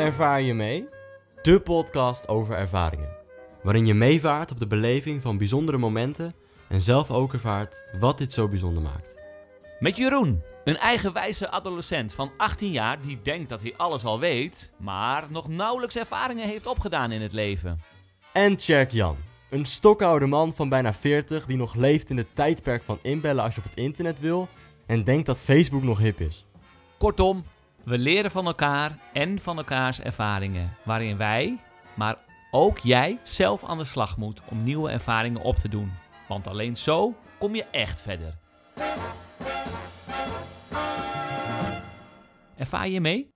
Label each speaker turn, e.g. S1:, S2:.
S1: Ervaar je mee? De podcast over ervaringen. Waarin je meevaart op de beleving van bijzondere momenten en zelf ook ervaart wat dit zo bijzonder maakt.
S2: Met Jeroen, een eigenwijze adolescent van 18 jaar die denkt dat hij alles al weet, maar nog nauwelijks ervaringen heeft opgedaan in het leven.
S1: En Tjerk Jan, een stokoude man van bijna 40 die nog leeft in het tijdperk van inbellen als je op het internet wil en denkt dat Facebook nog hip is.
S2: Kortom, we leren van elkaar en van elkaars ervaringen, waarin wij, maar ook jij zelf aan de slag moet om nieuwe ervaringen op te doen. Want alleen zo kom je echt verder. Ervaar je mee?